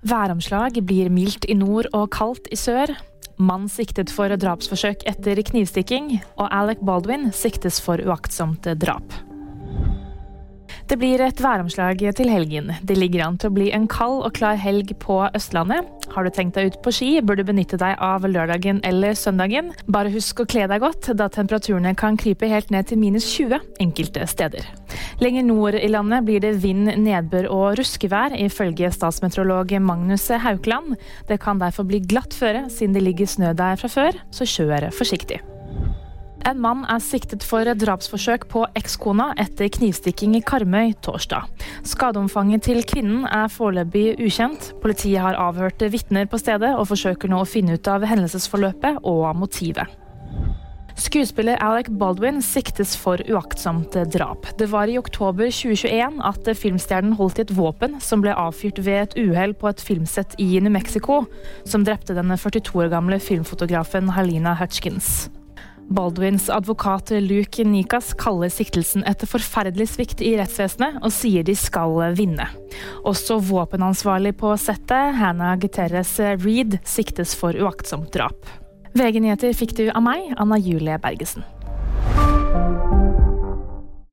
Væromslag blir mildt i nord og kaldt i sør. Mann siktet for drapsforsøk etter knivstikking, og Alec Baldwin siktes for uaktsomt drap. Det blir et væromslag til helgen. Det ligger an til å bli en kald og klar helg på Østlandet. Har du tenkt deg ut på ski, bør du benytte deg av lørdagen eller søndagen. Bare husk å kle deg godt, da temperaturene kan krype helt ned til minus 20 enkelte steder. Lenger nord i landet blir det vind, nedbør og ruskevær, ifølge statsmeteorolog Magnus Haukland. Det kan derfor bli glatt føre, siden det ligger snø der fra før, så kjør forsiktig. En mann er siktet for drapsforsøk på ekskona etter knivstikking i Karmøy torsdag. Skadeomfanget til kvinnen er foreløpig ukjent. Politiet har avhørt vitner på stedet og forsøker nå å finne ut av hendelsesforløpet og motivet. Skuespiller Alec Baldwin siktes for uaktsomt drap. Det var i oktober 2021 at filmstjernen holdt i et våpen som ble avfyrt ved et uhell på et filmsett i New Mexico, som drepte den 42 år gamle filmfotografen Halina Hutchkins. Baldwins advokat Luke Nikas kaller siktelsen et forferdelig svikt i rettsvesenet, og sier de skal vinne. Også våpenansvarlig på settet, Hannah Guterres Reed, siktes for uaktsomt drap. VG-nyheter fikk du av meg, Anna Julie Bergesen.